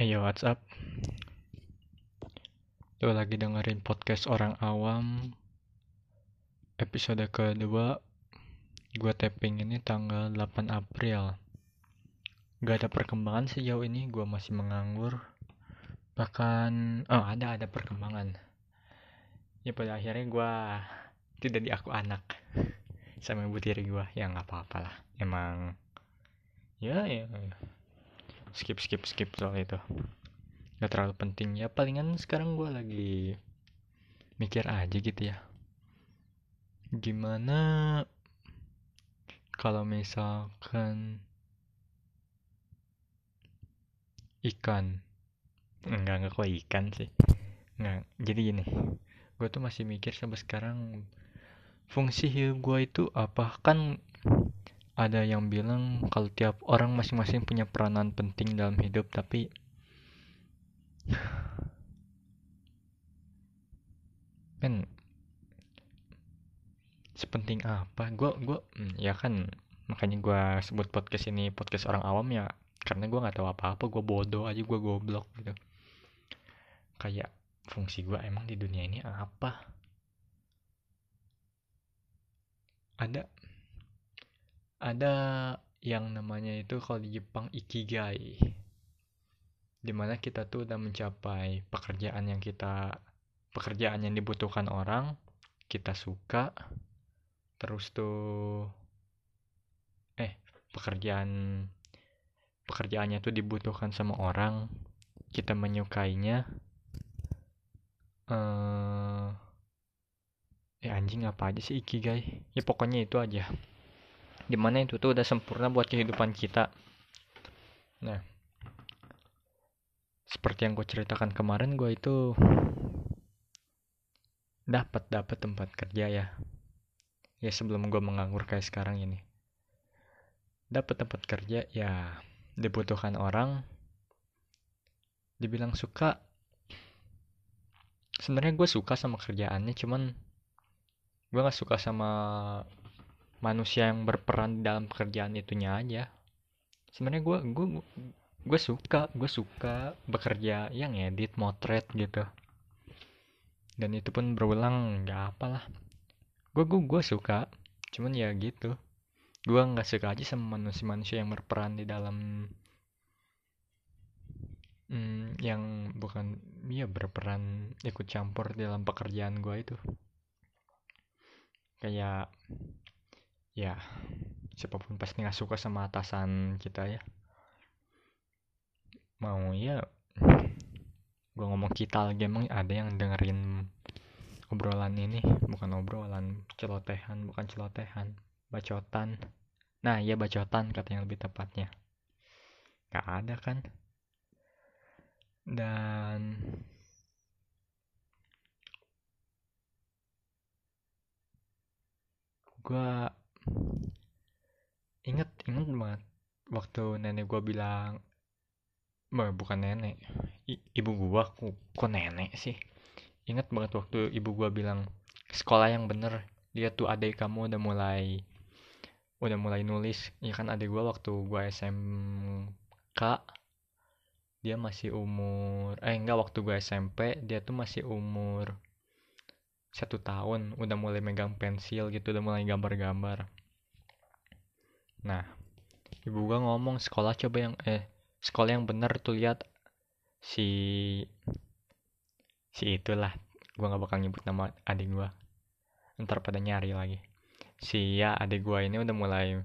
Eh what's up? Lo lagi dengerin podcast orang awam. Episode kedua. Gue tapping ini tanggal 8 April. Gak ada perkembangan sejauh ini Gue masih menganggur. Bahkan Oh ada ada perkembangan. Ya pada akhirnya gue Tidak diaku anak. Sama ibu tiri gue Ya nggak apa-apa lah. Emang Ya ya, ya. Skip skip skip soal itu. Gak terlalu penting. Ya palingan sekarang gue lagi mikir aja gitu ya. Gimana kalau misalkan ikan? Enggak enggak kok ikan sih. Enggak jadi gini. Gue tuh masih mikir sampai sekarang fungsi hidup gue itu apa? Kan ada yang bilang kalau tiap orang masing-masing punya peranan penting dalam hidup tapi men sepenting apa? Gue gue hmm, ya kan makanya gue sebut podcast ini podcast orang awam ya karena gue nggak tahu apa-apa gue bodoh aja gue goblok gitu. Kayak fungsi gue emang di dunia ini apa? Ada ada yang namanya itu kalau di Jepang ikigai di mana kita tuh udah mencapai pekerjaan yang kita pekerjaan yang dibutuhkan orang kita suka terus tuh eh pekerjaan pekerjaannya tuh dibutuhkan sama orang kita menyukainya eh eh anjing apa aja sih ikigai? Ya pokoknya itu aja di mana itu? Tuh udah sempurna buat kehidupan kita. Nah seperti yang gue ceritakan kemarin gue itu dapat dapat tempat kerja ya. Ya sebelum gue menganggur kayak sekarang ini. Dapat tempat kerja ya dibutuhkan orang. Dibilang suka sebenarnya gue suka sama kerjaannya cuman gue nggak suka sama manusia yang berperan dalam pekerjaan itunya aja. Sebenarnya gue gue gue suka gue suka bekerja yang edit motret gitu. Dan itu pun berulang nggak apalah. Gue gue gue suka cuman ya gitu. Gue nggak suka aja sama manusia-manusia yang berperan di dalam hmm, yang bukan ya berperan ikut campur dalam pekerjaan gue itu. Kayak ya siapa pun pasti nggak suka sama atasan kita ya. Mau ya gue ngomong kita lagi emang ada yang dengerin obrolan ini? Bukan obrolan celotehan bukan celotehan bacotan. Nah ya bacotan kata yang lebih tepatnya. Gak ada kan? Dan gue inget inget banget waktu nenek gue bilang Bah, bukan nenek I, ibu gua kok, kok nenek sih. Ingat banget waktu ibu gua bilang sekolah yang bener dia tuh adik kamu udah mulai udah mulai nulis. Ya kan adik gua waktu gua SMK dia masih umur eh enggak waktu gua SMP dia tuh masih umur satu tahun udah mulai megang pensil gitu udah mulai gambar-gambar. Nah ibu gua ngomong sekolah coba yang eh sekolah yang bener tuh lihat. Si si itulah gua nggak bakal nyebut nama adik gua. Ntar pada nyari lagi. Si ya adik gua ini udah mulai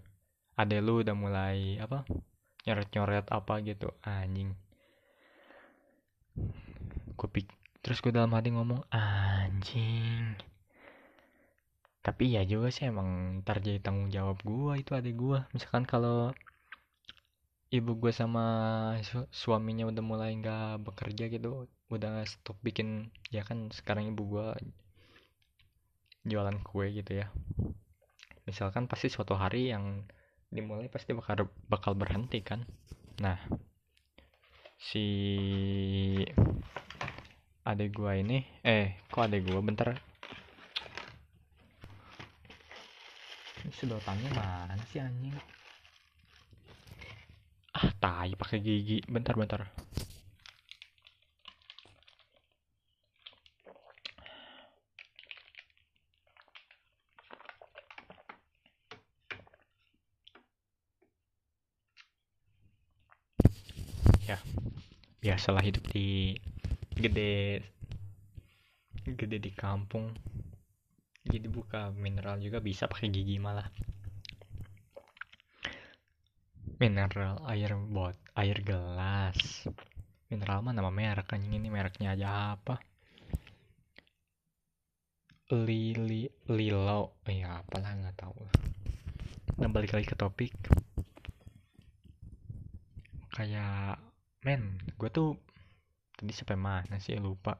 adik lu udah mulai apa nyoret nyoret apa gitu anjing. Gue pik terus gue dalam hati ngomong anjing. Tapi ya juga sih emang ntar jadi tanggung jawab gua itu adik gua. Misalkan kalau ibu gue sama su suaminya udah mulai nggak bekerja gitu udah stop bikin ya kan sekarang ibu gue jualan kue gitu ya. Misalkan pasti suatu hari yang dimulai pasti bakal bakal berhenti kan. Nah si adik gua ini eh kok adek gua? Bentar. Ini sedotannya mana sih anjing? Ah tai pakai gigi. Bentar bentar. Ya biasalah hidup di gede. Gede di kampung. Jadi buka mineral juga bisa pakai gigi malah. Mineral air bot air gelas. Mineral mah nama merek kan ini mereknya aja apa? Lili lilo. Ya apalah nggak tahu nah balik lagi ke topik. Kayak men gue tuh tadi sampai mana sih? Lupa.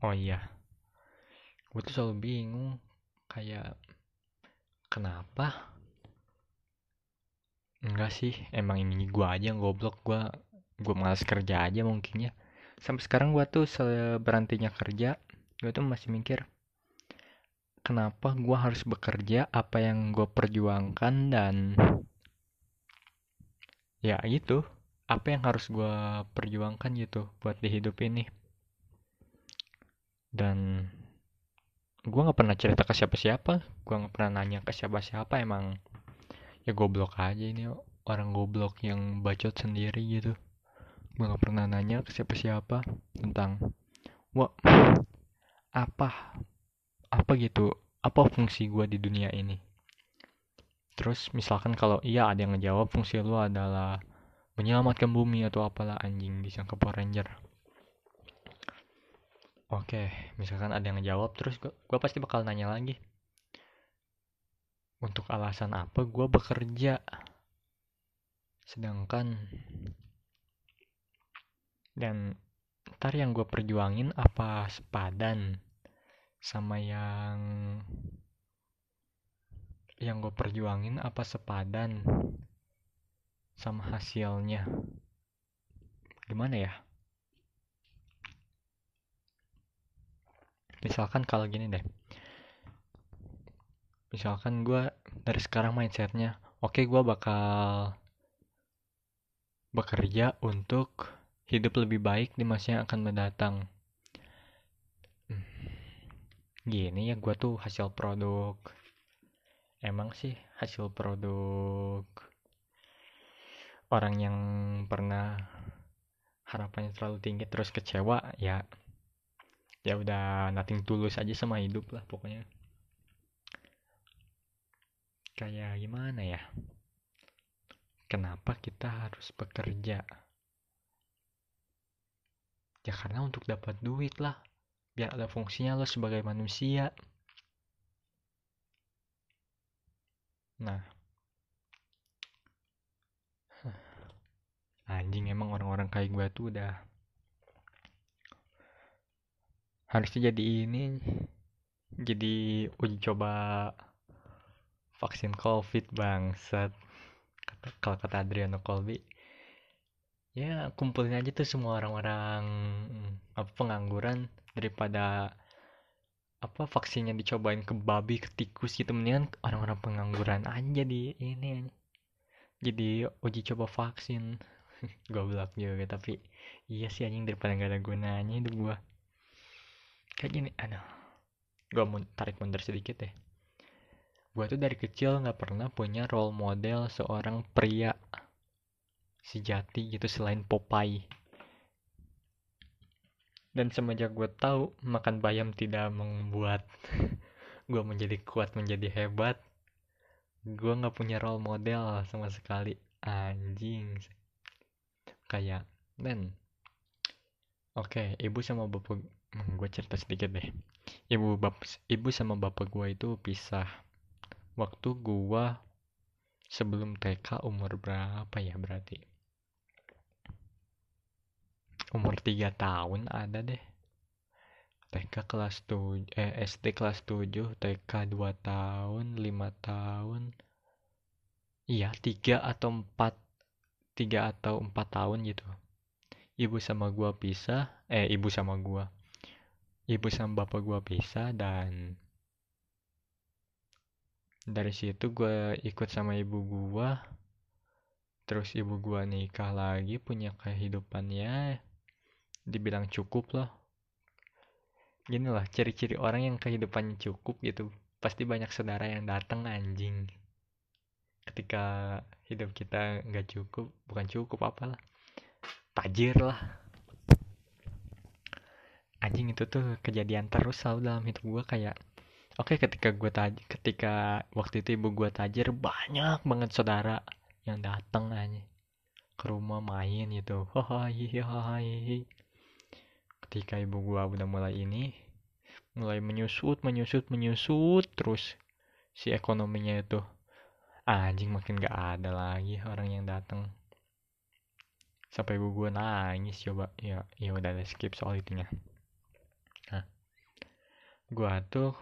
Oh iya. Gue tuh selalu bingung kayak kenapa? Enggak sih emang ini gue aja yang goblok. Gue gue malas kerja aja mungkinnya. Sampai sekarang gue tuh berhentinya kerja gue tuh masih mikir kenapa gue harus bekerja apa yang gue perjuangkan dan ya gitu. Apa yang harus gue perjuangkan gitu buat di hidup ini? Dan gue nggak pernah cerita ke siapa-siapa. Gue nggak pernah nanya ke siapa-siapa. Emang ya goblok aja ini orang goblok yang bacot sendiri gitu. Gue nggak pernah nanya ke siapa-siapa tentang wah apa apa gitu apa fungsi gue di dunia ini terus misalkan kalau iya ada yang ngejawab fungsi lu adalah menyelamatkan bumi atau apalah anjing disangka Power Ranger. Oke misalkan ada yang ngejawab terus gue pasti bakal nanya lagi. Untuk alasan apa gue bekerja? Sedangkan dan ntar yang gue perjuangin apa sepadan sama yang yang gue perjuangin apa sepadan sama hasilnya gimana ya misalkan kalau gini deh misalkan gue dari sekarang mindsetnya oke okay, gue bakal bekerja untuk hidup lebih baik di masa yang akan mendatang. Hmm. Gini ya gue tuh hasil produk. Emang sih hasil produk orang yang pernah harapannya terlalu tinggi terus kecewa ya ya udah nothing tulus aja sama hidup lah pokoknya. Kayak gimana ya? Kenapa kita harus bekerja? Ya karena untuk dapat duit lah biar ada fungsinya lo sebagai manusia nah. Anjing emang orang-orang kayak gue tuh udah harusnya jadi ini jadi uji coba vaksin covid bangsat. Kalau kata Adriano Colby ya kumpulin aja tuh semua orang-orang apa pengangguran daripada apa vaksinnya dicobain ke babi ke tikus gitu mendingan orang-orang pengangguran aja di ini. Jadi uji coba vaksin. Goblok juga tapi iya sih anjing daripada gak ada gunanya itu gua. Kayak gini aduh. Gua mau tarik mundur sedikit deh. Gua tuh dari kecil nggak pernah punya role model seorang pria sejati gitu selain Popeye dan semenjak gue tahu makan bayam tidak membuat gue menjadi kuat menjadi hebat gue nggak punya role model sama sekali. Anjing. Kayak dan oke okay, ibu sama bapak hmm, gue cerita sedikit deh. Ibu bap ibu sama bapak gue itu pisah waktu gue sebelum TK umur berapa ya berarti umur 3 tahun ada deh. TK kelas 7 eh SD kelas 7 TK 2 tahun 5 tahun. Iya 3 atau 4 3 atau 4 tahun gitu. Ibu sama gua pisah eh ibu sama gua. Ibu sama bapak gua pisah dan dari situ gua ikut sama ibu gua. Terus ibu gua nikah lagi punya kehidupannya dibilang cukup loh gini lah ciri-ciri orang yang kehidupannya cukup gitu pasti banyak saudara yang datang anjing. Ketika hidup kita nggak cukup bukan cukup apalah. Tajir lah. Anjing itu tuh kejadian terus selalu dalam hidup gue kayak oke ketika gue taj ketika waktu itu ibu gue tajir banyak banget saudara yang datang aja ke rumah main gitu. Hahaha ketika ibu gue udah mulai ini mulai menyusut menyusut menyusut terus si ekonominya itu anjing makin gak ada lagi orang yang datang sampai ibu gue nangis coba ya ya udah skip soal itunya. Nah gua tuh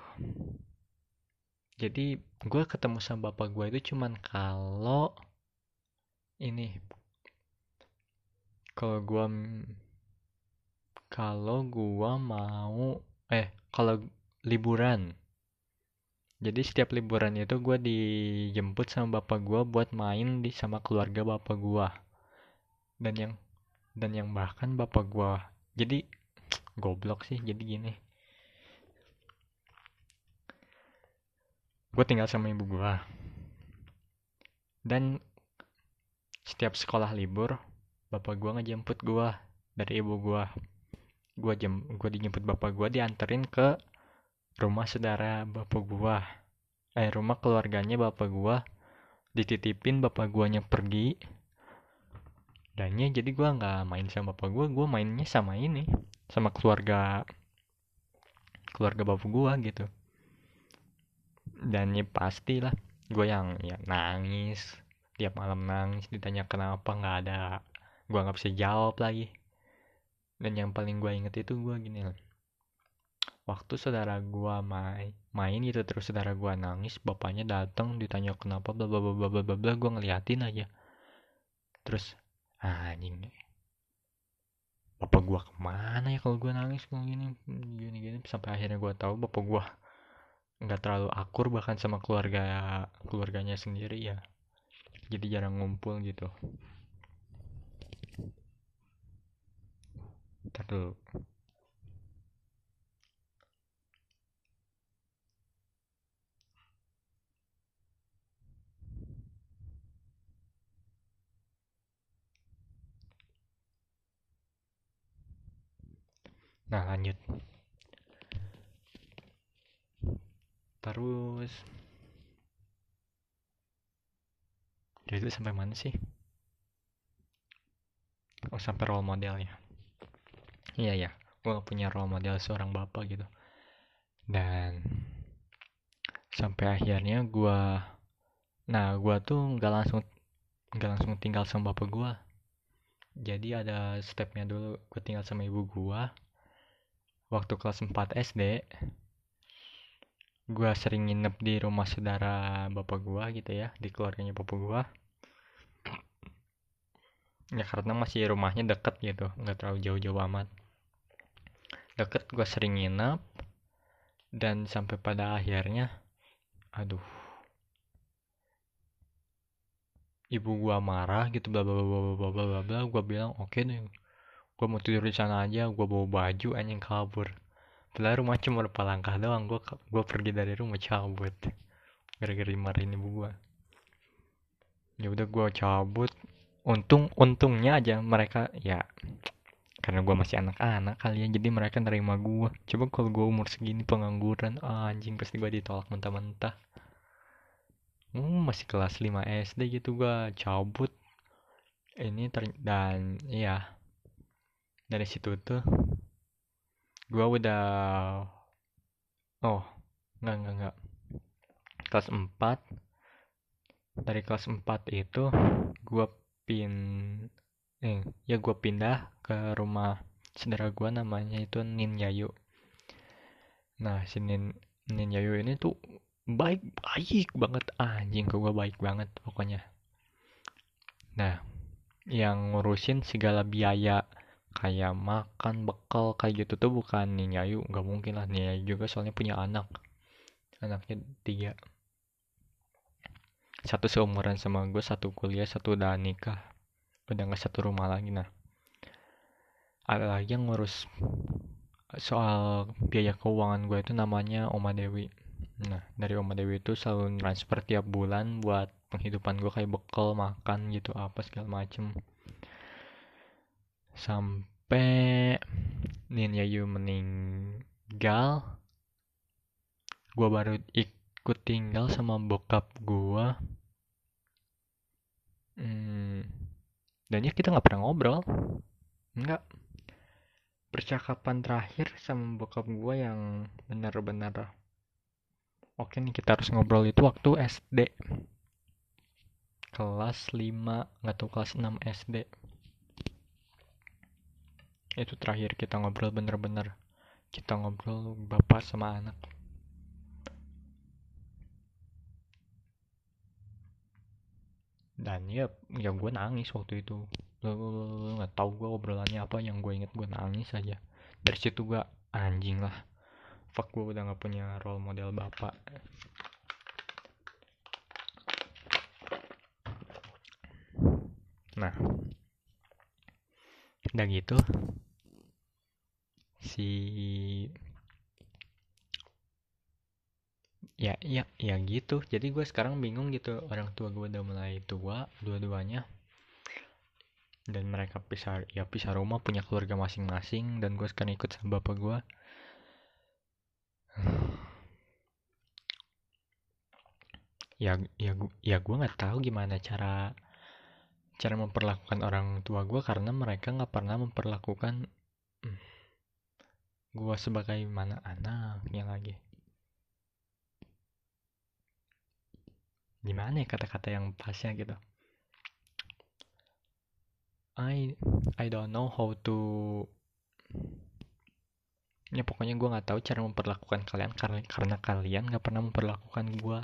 jadi gua ketemu sama bapak gua itu cuman kalau ini kalau gua kalau gua mau eh kalau liburan. Jadi setiap liburan itu gue dijemput sama bapak gue buat main di sama keluarga bapak gue dan yang dan yang bahkan bapak gue jadi goblok sih jadi gini. Gue tinggal sama ibu gue dan setiap sekolah libur bapak gue ngejemput gue dari ibu gue gue jem gue dijemput bapak gue dianterin ke rumah saudara bapak gue eh rumah keluarganya bapak gue dititipin bapak guanya pergi. Dannya jadi gue nggak main sama bapak gue gue mainnya sama ini sama keluarga keluarga bapak gua gitu. Dan ya pastilah. Gue yang ya nangis. Tiap malam nangis ditanya kenapa nggak ada? Gue nggak bisa jawab lagi dan yang paling gue inget itu gue gini loh waktu saudara gue main main gitu terus saudara gue nangis bapaknya datang ditanya kenapa bla bla bla bla bla bla gue ngeliatin aja. Terus anjing bapak gua ke mana ya kalau gua nangis kalau gini gini gini. Sampai akhirnya gua tahu bapak gua nggak terlalu akur bahkan sama keluarga keluarganya sendiri ya. Jadi jarang ngumpul gitu Ntar dulu. Nah lanjut Terus Jadi itu sampai mana sih? Oh sampai role model ya Iya ya Gue gak punya role model seorang bapak gitu. Dan Sampai akhirnya gue Nah gue tuh gak langsung Gak langsung tinggal sama bapak gue Jadi ada stepnya dulu Gue tinggal sama ibu gue waktu kelas 4 SD gue sering nginep di rumah saudara bapak gue gitu ya di keluarganya bapak gue ya karena masih rumahnya deket gitu nggak terlalu jauh-jauh amat deket gue sering nginep. Dan sampai pada akhirnya aduh ibu gua marah gitu bla bla bla bla bla bla bla gua bilang oke okay deh gue mau tidur di sana aja gue bawa baju anjing kabur. Padahal rumah cuma berapa langkah doang gue gue pergi dari rumah cabut. Gara-gara dimarahin ibu gue ya udah gue cabut. Untung untungnya aja mereka ya karena gue masih anak-anak kali ya jadi mereka nerima gue coba kalau gue umur segini pengangguran ah, anjing pasti gue ditolak mentah-mentah. Hmm, masih kelas 5 SD gitu gue cabut. Ini ter dan ya dari situ tuh gua udah oh nggak nggak nggak. Kelas 4 dari kelas 4 itu gua pin eh ya gua pindah ke rumah saudara gua namanya itu Nin Yayu. Nah si Nin Nin Yayu ini tuh baik baik banget. Anjing ke gua baik banget pokoknya. Nah yang ngurusin segala biaya kayak makan bekal kayak gitu tuh bukan nih nyayu nggak mungkin lah nih nyayu juga soalnya punya anak. Anaknya tiga. Satu seumuran sama gue satu kuliah satu udah nikah udah nggak satu rumah lagi nah. Ada lagi yang ngurus soal biaya keuangan gue itu namanya Oma Dewi. Nah dari Oma Dewi itu selalu transfer tiap bulan buat penghidupan gue kayak bekal makan gitu apa segala macem. Sampai Nin Yayu meninggal gue baru ikut tinggal sama bokap gue. Hmm, dan ya kita nggak pernah ngobrol. Nggak. Percakapan terakhir sama bokap gue yang benar-benar oke nih kita harus ngobrol itu waktu SD kelas 5 nggak tahu kelas 6 SD itu terakhir kita ngobrol bener-bener kita ngobrol bapak sama anak dan ya ya gue nangis waktu itu. Nggak tahu gue obrolannya apa. Yang gue inget gue nangis aja. Dari situ gue anjing lah. Fuck gue udah nggak punya role model bapak. Nah udah gitu si ya ya ya gitu. Jadi gue sekarang bingung gitu orang tua gue udah mulai tua dua-duanya. Dan mereka pisah ya pisah rumah punya keluarga masing-masing dan gue sekarang ikut sama bapak gue. Ya ya ya gue nggak tahu gimana cara cara memperlakukan orang tua gue karena mereka nggak pernah memperlakukan hmm, gue sebagai mana anaknya lagi gimana ya kata-kata yang pasnya gitu? I I don't know how to ya pokoknya gue nggak tahu cara memperlakukan kalian karena karena kalian nggak pernah memperlakukan gue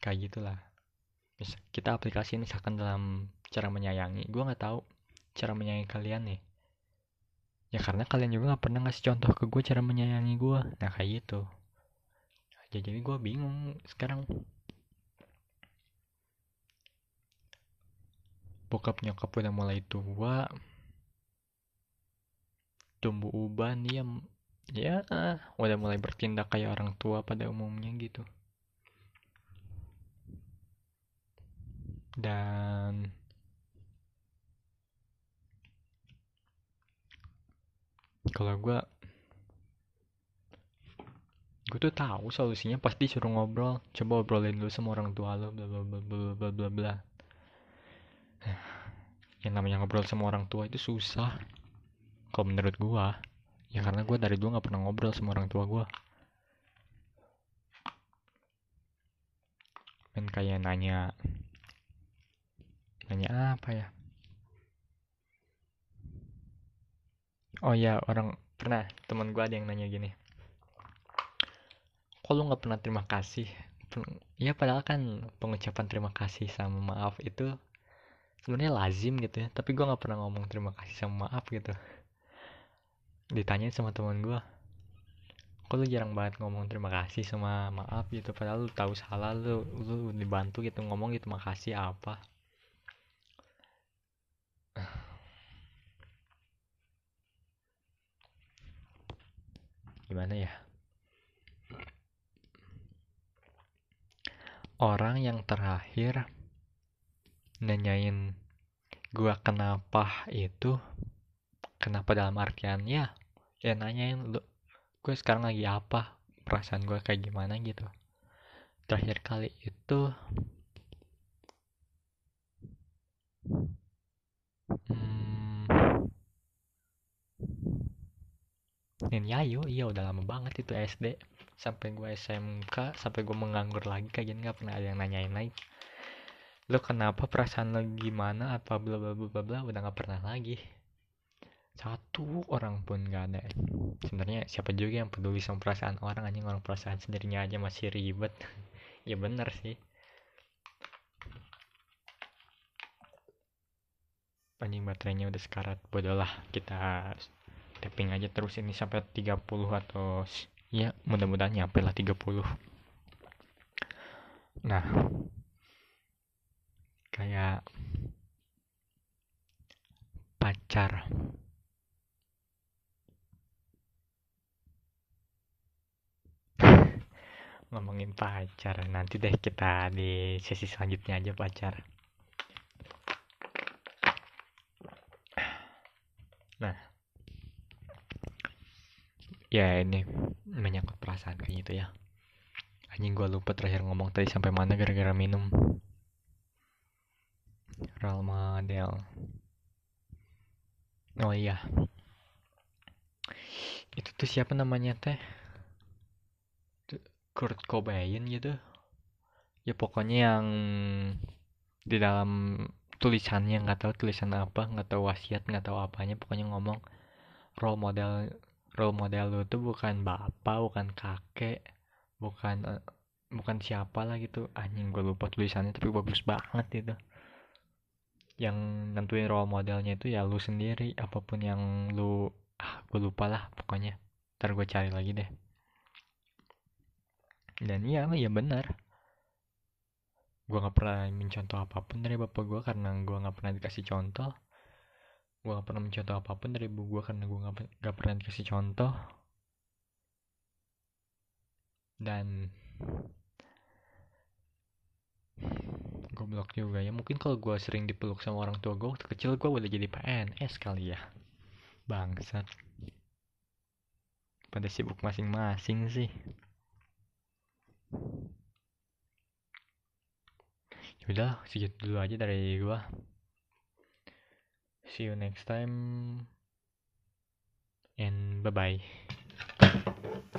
kayak gitulah. Kita aplikasi misalkan dalam cara menyayangi. Gue nggak tahu cara menyayangi kalian nih. Ya karena kalian juga nggak pernah ngasih contoh ke gue cara menyayangi gue nah kayak gitu. Jadi gue bingung sekarang bokap nyokap udah mulai tua. Tumbuh uban dia ya udah mulai bertindak kayak orang tua pada umumnya gitu. Dan kalau gue gue tuh tahu solusinya pasti suruh ngobrol. Coba obrolin dulu sama orang tua lo bla bla bla bla bla bla bla yang namanya ngobrol sama orang tua itu susah. Kalau menurut gua ya karena gua dari dulu nggak pernah ngobrol sama orang tua gua. Dan kayak nanya nanya apa ya? Oh ya orang pernah teman gua ada yang nanya gini. Kok lu nggak pernah terima kasih? Ya padahal kan pengucapan terima kasih sama maaf itu sebenarnya lazim gitu ya. Tapi gue nggak pernah ngomong terima kasih sama maaf gitu. Ditanyain sama teman gue kok lu jarang banget ngomong terima kasih sama maaf gitu? Padahal lu tahu salah lu lu dibantu gitu ngomong gitu makasih apa? Gimana ya? Orang yang terakhir nanyain gua kenapa itu kenapa dalam artian ya ya nanyain lu gue sekarang lagi apa? Perasaan gue kayak gimana? gitu. Terakhir kali itu hmm, Yayu iya udah lama banget itu SD sampai gue SMK sampai gue menganggur lagi kayak gini nggak pernah ada yang nanyain lagi lo kenapa perasaan lo gimana? Apa bla bla bla bla bla? Udah nggak pernah lagi. Satu orang pun gak ada. Sebenarnya siapa juga yang peduli sama perasaan orang? Anjing orang perasaan sendirinya aja masih ribet. Ya bener sih. Anjing baterainya udah sekarat. Bodoh lah. Kita tapping aja terus ini sampai 30 atau ya mudah-mudahan nyampe lah 30 nah kayak pacar. Ngomong ngomongin pacar nanti deh kita di sesi selanjutnya aja pacar. Nah. Ya ini menyangkut perasaan kayak gitu ya. Anjing gua lupa terakhir ngomong tadi sampai mana gara-gara minum role model oh iya. Itu tuh siapa namanya teh? Kurt Cobain gitu. Ya pokoknya yang di dalam tulisannya nggak tahu tulisan apa nggak tahu wasiat nggak tahu apanya pokoknya ngomong role model role model lu tuh bukan bapak bukan kakek bukan uh, bukan siapa lah gitu. Anjing gue lupa tulisannya tapi bagus banget itu yang nentuin role modelnya itu ya lu sendiri apa pun yang lu ah gue lupa lah pokoknya. Ntar gue cari lagi deh. Dan iya ya benar. Gue nggak pernah mencontoh apa pun dari bapak gue karena gue nggak pernah dikasih contoh. Gue gak pernah mencontoh apa pun dari ibu gue karena gue gak, gak pernah dikasih contoh. Dan goblok juga ya. Mungkin kalau gue sering dipeluk sama orang tua gue kecil gue udah jadi PNS kali ya. Bangsat. Pada sibuk masing-masing sih. Yaudah, segitu dulu aja dari gue see you next time. And bye bye